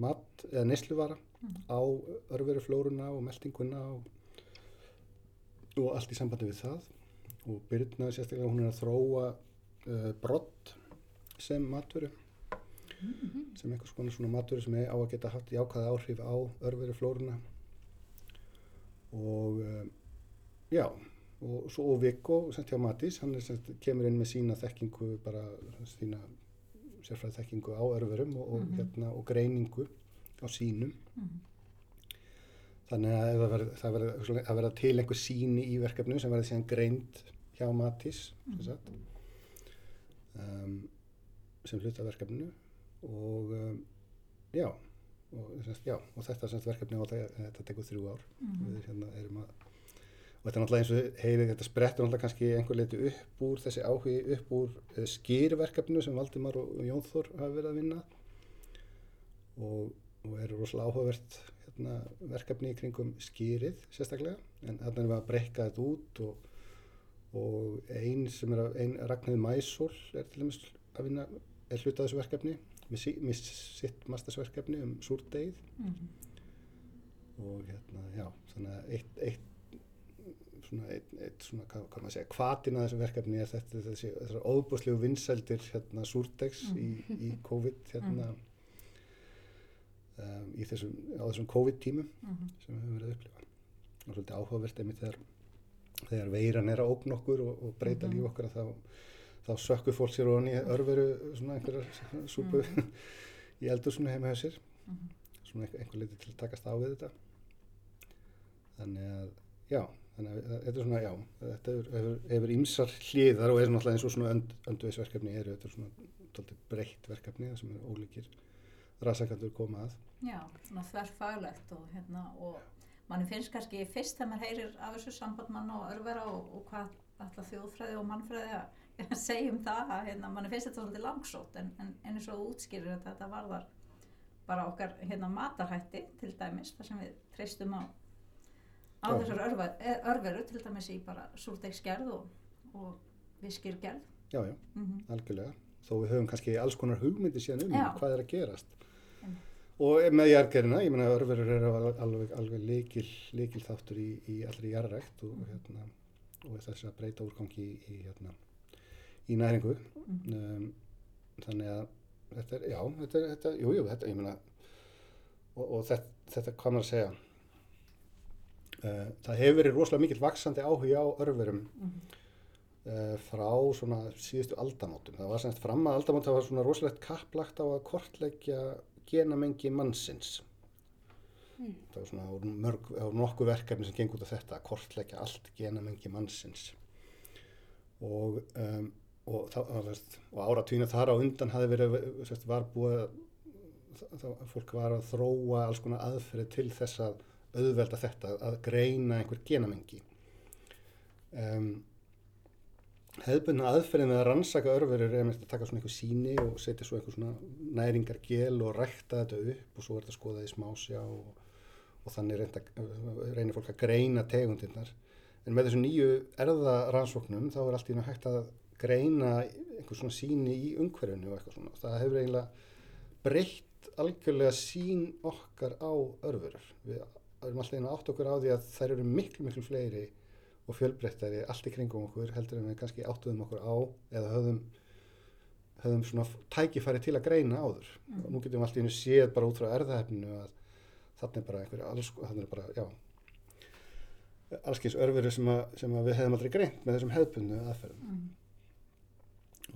mat eða nesluvara Mhm. á örveruflóruna og meldinguna og, og allt í sambandi við það og Birna sérstaklega hún er að þróa uh, brott sem matvöru sem einhvers konar svona matvöru sem er á að geta haft jákvæða áhrif á örveruflóruna og um, já og svo Viggo sem hjá Matís hann er, kemur inn með sína þekkingu bara sína sérfræði þekkingu á örverum og, og, Mhm. hérna, og greiningu á sínum Mhm. þannig að það verður- það verður til einhver síni í verkefnu sem verður síðan greind hjá Matís sem, sagt, um, sem hluta af verkefninu og um, já og, já, og þetta sagt, verkefni á þetta, þetta tekur þrjú ár. Mhm. við hérna erum að og þetta er náttúrulega eins og heyrið þetta sprettur náttúrulega kannski einhver leiti upp úr þessi áhugi upp úr uh, skýrverkefnu sem Valdimar og og Jón Þór hafa verið að vinna. Og, og eru rosalega áhugavert hérna, verkefni í kringum skýrið sérstaklega. En þarna erum við að breyka þetta út og, og ein sem er að, ein Ragnhildur Mæsól er til dæmis að vinna er hluta þessu verkefni með, sí, með sitt mastersverkefni um súrdegið Mhm. og hérna, já, þannig að eitt, eitt svona, eitt, eitt svona, hvað, hvað maður segja, hvatin að þessu verkefni er þetta, þessi, þessar óbúslegu vinsældir, hérna, súrdegs í, í COVID, hérna, um, í þessum, á þessum COVID-tímum Mhm. sem við höfum verið að upplifa. Og svolítið áhugavert einmitt þegar, þegar veiran er að ógn okkur og, og breyta Mhm. líf okkar að þá, þá sökkur fólk sér ofan í örveru svona einhverjar súpu [laughs] í eldursunu heima hjá sér. Mhm. svona einhver, liti til að takast á við þetta. Þannig að já, þannig að þetta er svona já, þetta hefur, ímsar hliðar og er náttúrulega eins og svona önd, öndveisverkefni eru þetta er svona breytt verkefni sem er ólíkir rasakandur koma að. Já, svona þverfaglegt og hérna og manni finnst kannski fyrst þegar maður heyrir af þessu samband manna og örvera og, og hvað alltaf þjóðfræði og mannfræði að [laughs] segja um það að hérna, manni finnst þetta svolítið langsótt en, en, eins og útskýrir þetta þetta varðar bara okkar hérna matarhætti til dæmis þar sem við treystum á, á þessar eh, örveru til dæmis í bara súrdegsgerð og, og viskirgerð. Já, já, mm algjörlega. Þó við höfum kannski alls konar hugmyndi síðan um Já. hvað er að gerast. Einmitt. og með jargerina, ég meina örverur eru alveg, alveg, líkil, líkil þáttur í, í allri jarrækt og, hérna, og þess að breyta úrgangi í, í, hérna, í næringu um, þannig að þetta er, já, þetta er, þetta, jú, jú, þetta, ég meina og, og þetta, þetta hvað maður að segja uh, það hefur verið rosalega mikill vaksandi áhuga á örverum uh, frá svona síðustu aldamótum. Það var semst fram að aldamótum það var svona rosalegt kapplagt á að kortleggja genamengi mannsins. Mm. Það var svona mörg, nokkuð verkefni sem gengur út af þetta, að kortleggja allt genamengi mannsins. Og, um, og, þá, og áratvínu þar á undan hafi verið, sérst, var búið það, fólk var að þróa alls konar aðferði til þess að auðvelda þetta, að greina einhver genamengi. Um, hefðbundna aðferðin með að rannsaka örverur er að taka svona einhver síni og setja svo einhver svona næringargel og rækta þetta upp og svo er þetta skoðað í smásjá og, og þannig reynir fólk að greina tegundirnar. En með þessu nýju erðarannsóknum þá er allt í náttúrulega hægt að greina einhver svona síni í umhverfinu og eitthvað svona. Það hefur eiginlega breytt algjörlega sín okkar á örverur. Við erum alltaf að átt okkur á því að þær eru miklu, miklu fleiri og fjölbreyttari allt í kringum okkur heldur en við kannski áttuðum okkur á eða höfðum, höfðum svona tækifæri til að greina áður. Mm. Nú getum við allt í hennu séð bara út frá erðahefninu að þarna er bara einhverja alls, þarna er bara, já, allskeins örveru sem, að, sem að við hefðum aldrei greint með þessum hefðbundu aðferðum. Mhm.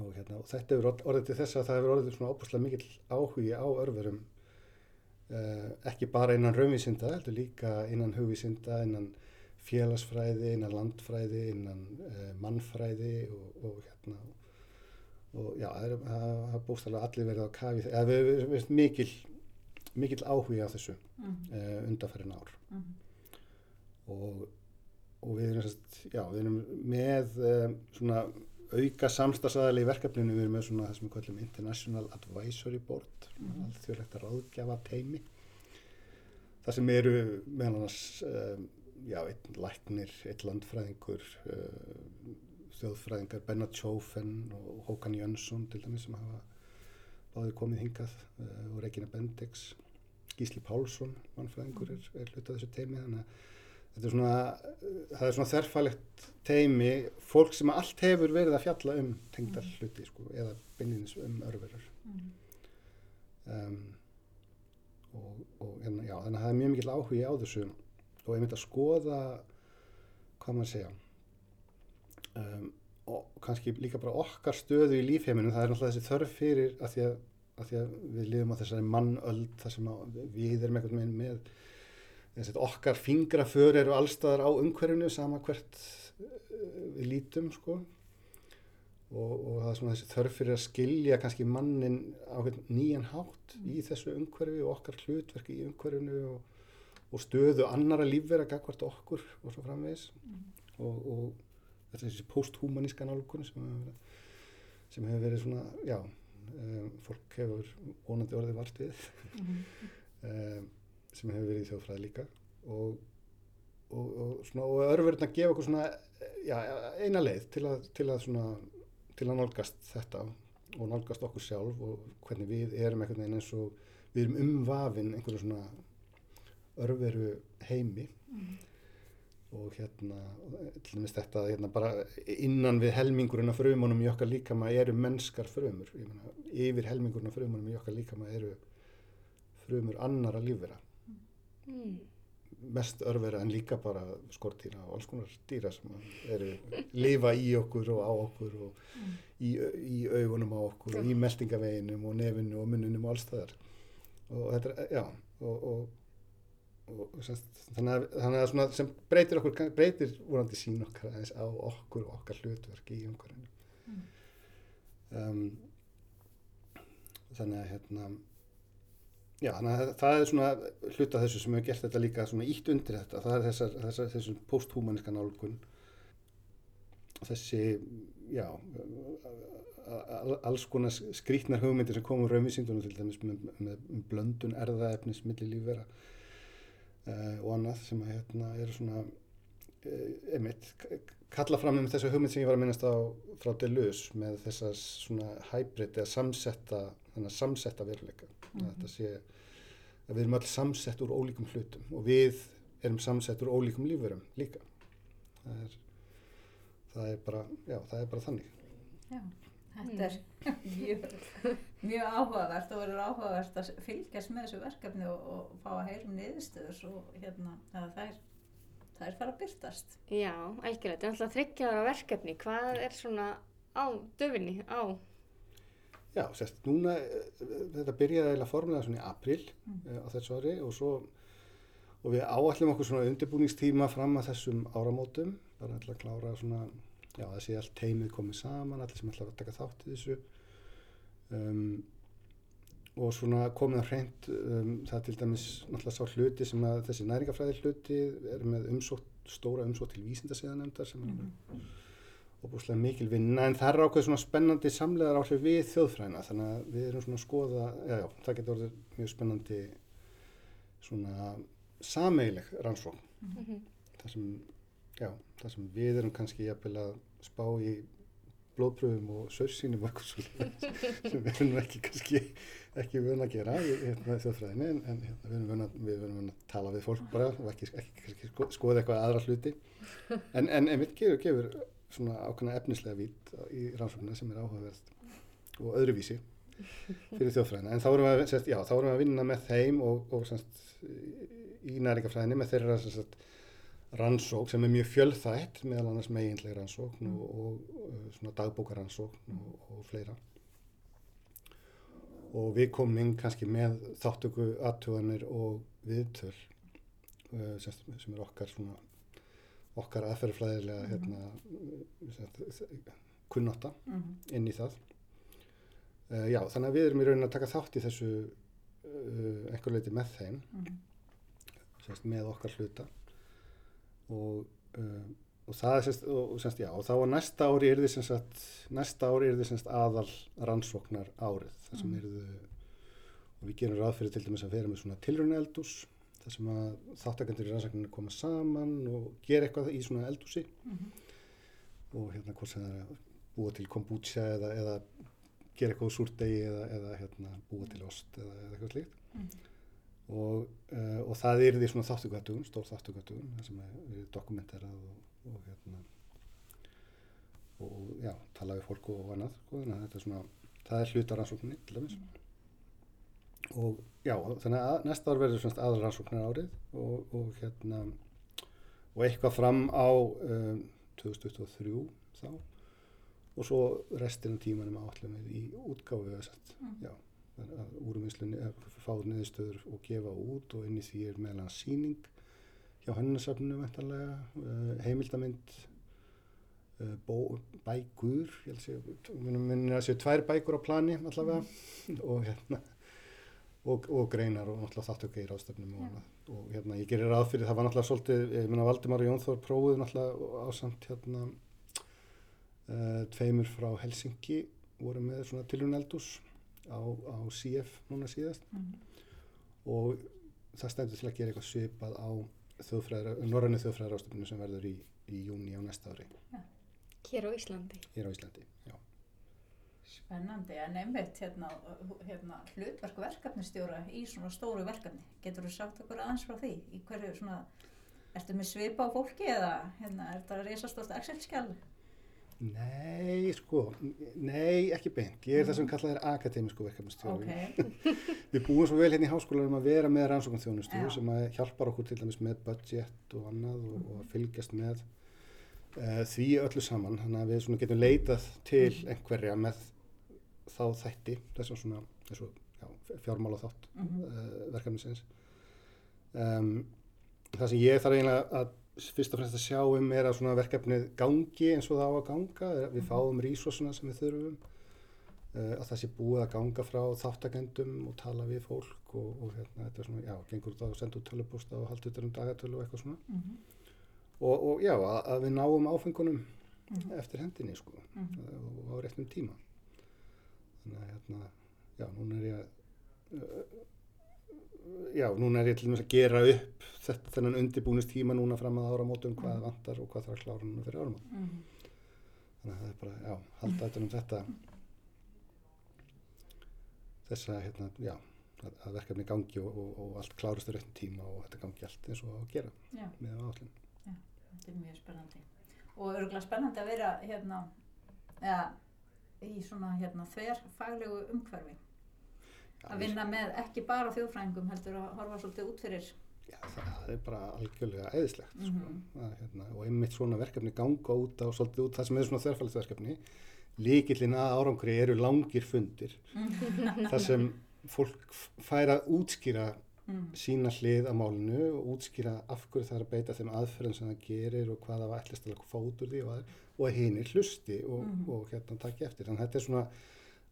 Og, hérna, og þetta hefur orð- orðið til þess að það hefur orðið svona óbúslega mikill áhugi á örverum uh, ekki bara innan raunvísinda, heldur líka innan hugvísinda, innan félagsfræði, innan landfræði, innan uh, mannfræði og, og hérna og já, það er- bústæðlega allir verið á kafi, eða við við veist mikil, mikil áhugi á þessu Mhm. uh, undanferðin ár Mhm. og, og við erum, já, við erum með um, svona auka samstagsæðali í verkefninu, við erum með svona það sem við kallum International Advisory Board, Mhm. alþjóðlegt ráðgjafa teimi það sem eru meðal annars um, já, einn læknir, einn landfræðingur uh, þjóðfræðingar Bernard Schofen og Håkan Jönsson til dæmis sem hafa báðir komið hingað uh, og Regina Bendix Gísli Pálsson, mannfræðingur er, er hluta þessu teimi þannig að þetta er svona, það er svona þerfalegt teimi, fólk sem allt hefur verið að fjalla um tengdar hluti sko, eða beinlinis um örverur Mhm. um, og, og hérna, já, þannig að það er mjög mikill áhugi á þessu og ég myndi að skoða hvað maður segja um, og kannski líka bara okkar stöðu í lífheiminu, það er náttúrulega þessi þörf fyrir að því að, að, því að við lifum á þessari mannöld þar sem við erum veginn með okkar fingraför eru allstaðar á umhverfinu sama hvert uh, við lítum sko. Og, og það er svona þessi þörf fyrir að skilja kannski mannin á nýjan hátt í þessu umhverfi og okkar hlutverk í umhverfinu og, og stöðu annara lífvera gagvart okkur og svo framvegis. Og, og þetta er þessi posthumaníska nálgun sem hefur verið, sem hefur verið svona, já um, fólk hefur vonandi orðið vart við. Mhm. um, sem hefur verið í þjóðfræði líka og, og, og, og örverðin að gefa okkur svona já, eina leið til að, til að, svona, til að nálgast þetta og nálgast okkur sjálf og hvernig við erum einhvern veginn eins og við erum umvafin einhverju svona örveru heimi. Og hérna til dæmis þetta hérna bara innan við helmingurinn af frumunum í okkar líkama eru mennskar frumur. Ég meina, yfir helmingurinn af frumunum í okkar líkama eru frumur annara lífvera Mm. mest örvera en líka bara skortýra og alls konar dýra sem eru lifa í okkur og á okkur og í, í augunum á okkur og í meltingaveginum og nefinu og munnunum og alls þaðar og þetta er, já og, og, og þannig, að, þannig að svona sem breytir okkur breytir vorandi sín okkar aðeins á okkur og okkar hlutverk í umhverfinu. Um, þannig að hérna Já, þannig að það er svona hluta þessu sem hefur gert þetta líka svona ítt undir þetta. Það er þessar, þessar, þessum posthúmaníska nálgun. Þessi, já, alls konar skrítnar hugmyndir sem komur raunvísindunum til dæmis með, með, blöndun erðaefnis milli lífvera uh, og annað sem að hérna eru svona, uh, einmitt, k- kalla fram um þessa hugmynd sem ég var að minnast á frá Deleuze með þessar svona hybrid eða samsetta, þannig að samsetta veruleika. Mm Þetta sé að við erum öll samsett úr ólíkum hlutum og við erum samsett úr ólíkum lífurum líka. Það er, það er bara, já, það er bara þannig. Já, þetta er mjög, [laughs] mjög áhugavert og verður áhugavert að fylgjast með þessu verkefni og, og fá að heyrum niðurstöður svo hérna, að það er, það er fara að byrtast. Já, algjörlega, þetta er alltaf þryggjaðara verkefni. Hvað er svona á döfinni, á? Já, sérst, núna, eh, þetta byrjaði eiginlega formulega svona í april Mm. mm. á þessu ári og svo, og við áallum okkur svona undirbúningstíma fram að þessum áramótum, bara ætla að klára svona, já, sé allt teimið komið saman, allir sem ætla að taka þátt í þessu. Um, og svona komið að hreint, um, það til dæmis náttúrulega sá hluti sem að þessi næringafræði hluti er með umsótt, stóra umsótt til vísindasíðanemndar sem er óbúslega mikil vinna en það er ákveð svona spennandi samlegar áhrif við þjóðfræðina þannig að við erum svona að skoða, já, já, það getur orðið mjög spennandi svona sameigileg rannsókn Mhm. þar sem, já, þar sem við erum kannski jafnvel að spá í blóðpröfum og saursýnum og eitthvað sem við erum ekki kannski ekki vun að gera í hérna, þjóðfræðinni en, en hérna, við erum vun að, við erum vun að tala við fólk bara og ekki, ekki, ekki sko, skoða eitthvað aðra hluti en, en einmitt gefur, gefur svona ákveðna efnislega vít í rannsóknina sem er áhugaverð og öðruvísi fyrir þjóðfræðina. En þá erum við, sérst, já, þá erum við að vinna með þeim og, og sérst, í næringafræðinni með þeirra sérst, rannsók sem er mjög fjölþætt meðal annars meginlega rannsókn og, og, og svona dagbókarannsókn og, og fleira. Og við komum inn kannski með þáttöku aðtuganir og viðtöl uh, sem er okkar svona okkar aðferðfræðilega hérna, uh, kunnáta Mhm. inn í það uh, já, þannig að við erum í raunin að taka þátt í þessu uh, einhver leiti með þeim Mhm. semst, með okkar hluta og, uh, og það er semst, og, semst, já, og þá á næsta ári er þið semst, næsta ári er þið semst aðal rannsóknar árið þar sem Mm. eru og við gerum ráð fyrir til dæmis að vera með svona tilrauneldús þar sem að þáttakendur í rannsakninu koma saman og gera eitthvað í svona eldúsi Mhm. og hérna hvort sem það er að búa til kombucha eða, eða gera eitthvað úr súrdegi eða, eða hérna, búa til ost eða, eða eitthvað slíkt Mhm. og, uh, og það er því svona þáttugattugun, stór þáttugattugun það sem er er dokumenterað og, og hérna og já, tala við fólk og annað sko, þannig að þetta er svona, það er hluta rannsókninni til dæmis og já, þannig að næsta ár verður svona aðra rannsóknar árið og, og hérna og eitthvað fram á um, 2023 þá. Og svo restina tímanum átlum við í útgáfu eða sett, Mm. já þannig að úrvinnslunni fá niðurstöður og gefa út og inn í því er meðlega síning hjá hennasafninu ventarlega, uh, heimildamind uh, bó, bækur ég held að sé, minnum að séu tvær bækur á plani allavega. Og hérna og, og greinar og náttúrulega þáttöku í ráðstöfnum og, annað. og hérna ég gerir ráð fyrir það var náttúrulega svolítið, ég minna Valdimar Jónþór prófuð náttúrulega ásamt hérna uh, tveimur frá Helsingi voru með svona tilhjörn eldús á, á CF núna síðast Mhm. og það stendur til að gera eitthvað svipað á norrænu þjóðfræðar ástöfninu sem verður í, í júni á næsta ári Hér á Íslandi. hér á Íslandi. Já. Spennandi, en einmitt hérna, hérna, hlutverk verkefnistjóra í svona stóru verkefni. Getur þú sagt okkur aðeins frá því? Í hverju svona, ertu með svipa á fólki eða hérna, er þetta reysastórt Excel-skjál? Nei, sko, nei, ekki beint. Ég er það sem kallað er akademísku verkefnastjóri. Ok, [laughs] Við búum svo vel hérna í háskólanum að vera með rannsóknarþjónustu Já. sem hjálpar okkur til dæmis með budget og annað og, og fylgjast með uh, því öllu saman. Þannig að við getum leitað til einhverja með þá þætti, þessum svona, þessu já, fjármála þátt Mhm. uh, verkefnisins. Um, það sem ég þarf eiginlega að fyrst og fremst að sjá um er að svona verkefnið gangi eins og það á að ganga, við Mhm. fáum resursuna sem við þurfum uh, að það sé búið að ganga frá þáttakendum og tala við fólk og, og hérna, þetta er svona, já, gengur út á að senda út tölupósta og halda utan um dagatölu og eitthvað svona Mhm. Og, og já, að, að við náum áfengunum Mhm. eftir hendinni sko Mhm. og á réttum tíma þannig að hérna, já, núna er ég að uh, já, núna er ég til dæmis að gera upp þetta, þennan undirbúnist tíma núna fram að áramótum hvað Mhm. vantar og hvað þarf að klára núna fyrir áramótum Mhm. þannig að það er bara, já, halda þetta um þetta þessa, hérna, já að, að verkefni gangi og, og, og allt klárast á réttum tíma og þetta gangi allt eins og að gera Já, með áallin þetta er mjög spennandi. Og örgulega spennandi að vera hérna, eða, í svona hérna þverfaglegu umhverfi. Að vinna með ekki bara þjóðfræðingum heldur að horfa svolítið út fyrir. Já, það er bara algjörlega æðislegt Mhm. sko. að, hérna, og einmitt svona verkefni ganga út á svolítið út það sem er svona þverfælið verkefni líkillin að árangri eru langir fundir þar sem fólk fær að útskýra Mm. sína hlið á málinu og útskýra af hverju það er að beita þeim aðferðum sem það gerir og hvað það ætlist að út úr því og, aðeir, og að hinir hlusti og, Mhm. og hérna taki eftir. Þannig að þetta er svona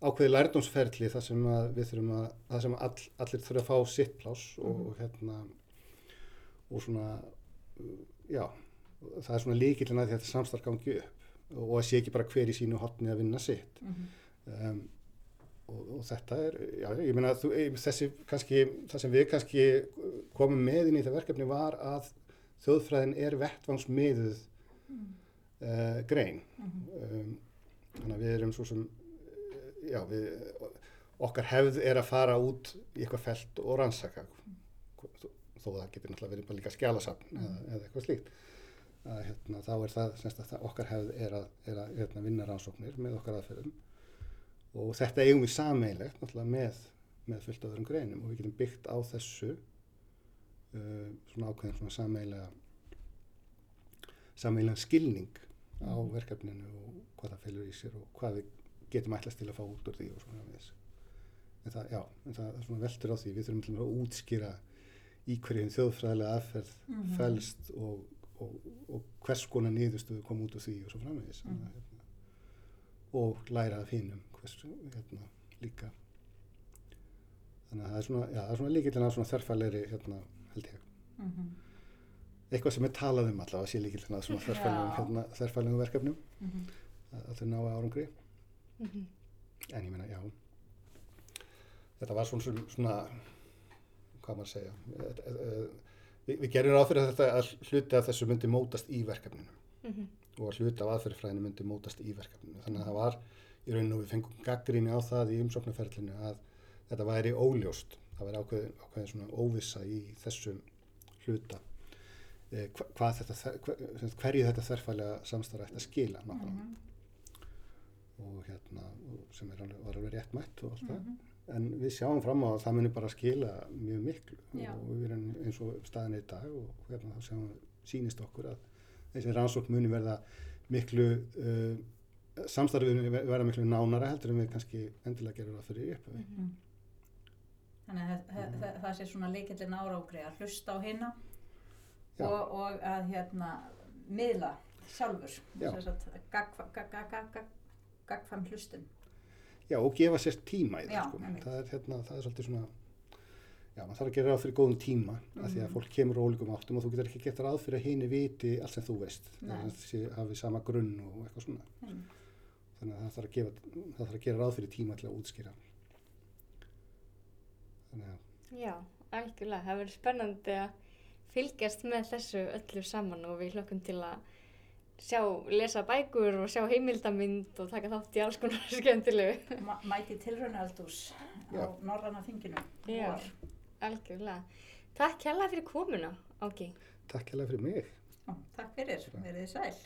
ákveði lærdómsferli þar sem að við þurfum að, það sem all, allir þurfa að fá sitt pláss og, Mhm. og hérna og svona, já, það er svona líkillin að þetta samstarf gangi upp og að sé ekki bara hver í sínu hotni að vinna sitt. Mhm. Um, og, og þetta er, já, ég meina þú, eh, þessi kannski, það sem við kannski komum með inn í það verkefni var að þjóðfræðin er vettvangsmiðuð Mm. uh, grein Mhm. um, þannig að við erum svo sem já, við, okkar hefð er að fara út í eitthvað felt og rannsaka þó, það getur náttúrulega verið bara líka skjálasafn eða, eða eitthvað slíkt að, hérna, þá er það, semst að það, okkar hefð er að, er að hérna, vinna rannsóknir með okkar aðferðum og þetta eigum við sameilegt náttúrulega með, með fullt öðrum greinum og við getum byggt á þessu uh, svona ákveðin svona sameilega sameilega skilning á Mhm. verkefninu og hvað það felur í sér og hvað við getum ætlast til að fá út úr því og svona við en það, já, en það er svona veltur á því við þurfum til að útskýra í hverju þjóðfræðilega aðferð Mhm. felst og, og, og hvers konar niðurstöðu kom út úr því og svo framvegis mm. hérna, og læra af hinum hvers, hérna, líka þannig að það er svona, já, það er svona líkillin að svona þerfæleiri hérna, held ég Mhm. eitthvað sem er talað um allavega sé líkillin að svona þerfælegum, Já. hérna, þerfælegum verkefnum Mhm. að, að þau ná árangri en ég meina, já þetta var svona, svona, svona hvað maður að segja. Eh, eh, Við, við gerum ráð fyrir að þetta að hluti af þessu myndi mótast í verkefninu Mhm. og að hluti af aðferðifræðinu myndi mótast í verkefninu. Þannig að það var í rauninu og við fengum gaggríni á það í umsóknarferlinu að þetta væri óljóst. Það væri ákveðin, ákveðin svona óvissa í þessum hluta. Eh, hva, hvað þetta, sagt, hverju þetta þverfælega samstarf ætti að skila nákvæmlega. Mhm. og hérna, sem er alveg, var alveg rétt mætt og allt það. Mhm. En við sjáum fram á að það muni bara skila mjög miklu Já. og við erum eins og staðin í dag og hérna þá sjáum við, sýnist okkur að þessi rannsókn muni verða miklu, uh, samstarfið verða miklu nánara heldur en við kannski endilega gerum það fyrir upp. Mhm. Þannig að það, það, það sé svona leikillin árangri að hlusta á hinna og, og að hérna miðla sjálfur, að gagfam gag, gag, gag, gag, gagfam hlustun. Já, og gefa sér tíma í það, Já, sko. Það er, hérna, það er svolítið svona, já, maður þarf að gera ráð fyrir góðum tíma, af því að Mhm. fólk kemur ólíkum áttum og þú getur ekki gett ráð fyrir að hini viti allt sem þú veist. Nei. Það er þessi hafi sama grunn og eitthvað svona. Mm. Þannig að það þarf að, gefa, það þarf að gera ráð fyrir tíma til að útskýra. Þannig að, Já, algjörlega. Það verður spennandi að fylgjast með þessu öllu saman og við hlökkum til að sjá, lesa bækur og sjá heimildamind og taka þátt í alls konar [laughs] skemmtilegu. Ma mæti tilraunaaldús á Já. norranna þinginu. Já. vor. Algjörlega. Takk hérlega fyrir komuna, Áki. takk hérlega fyrir mig. Já, Takk fyrir, verið þið sæl.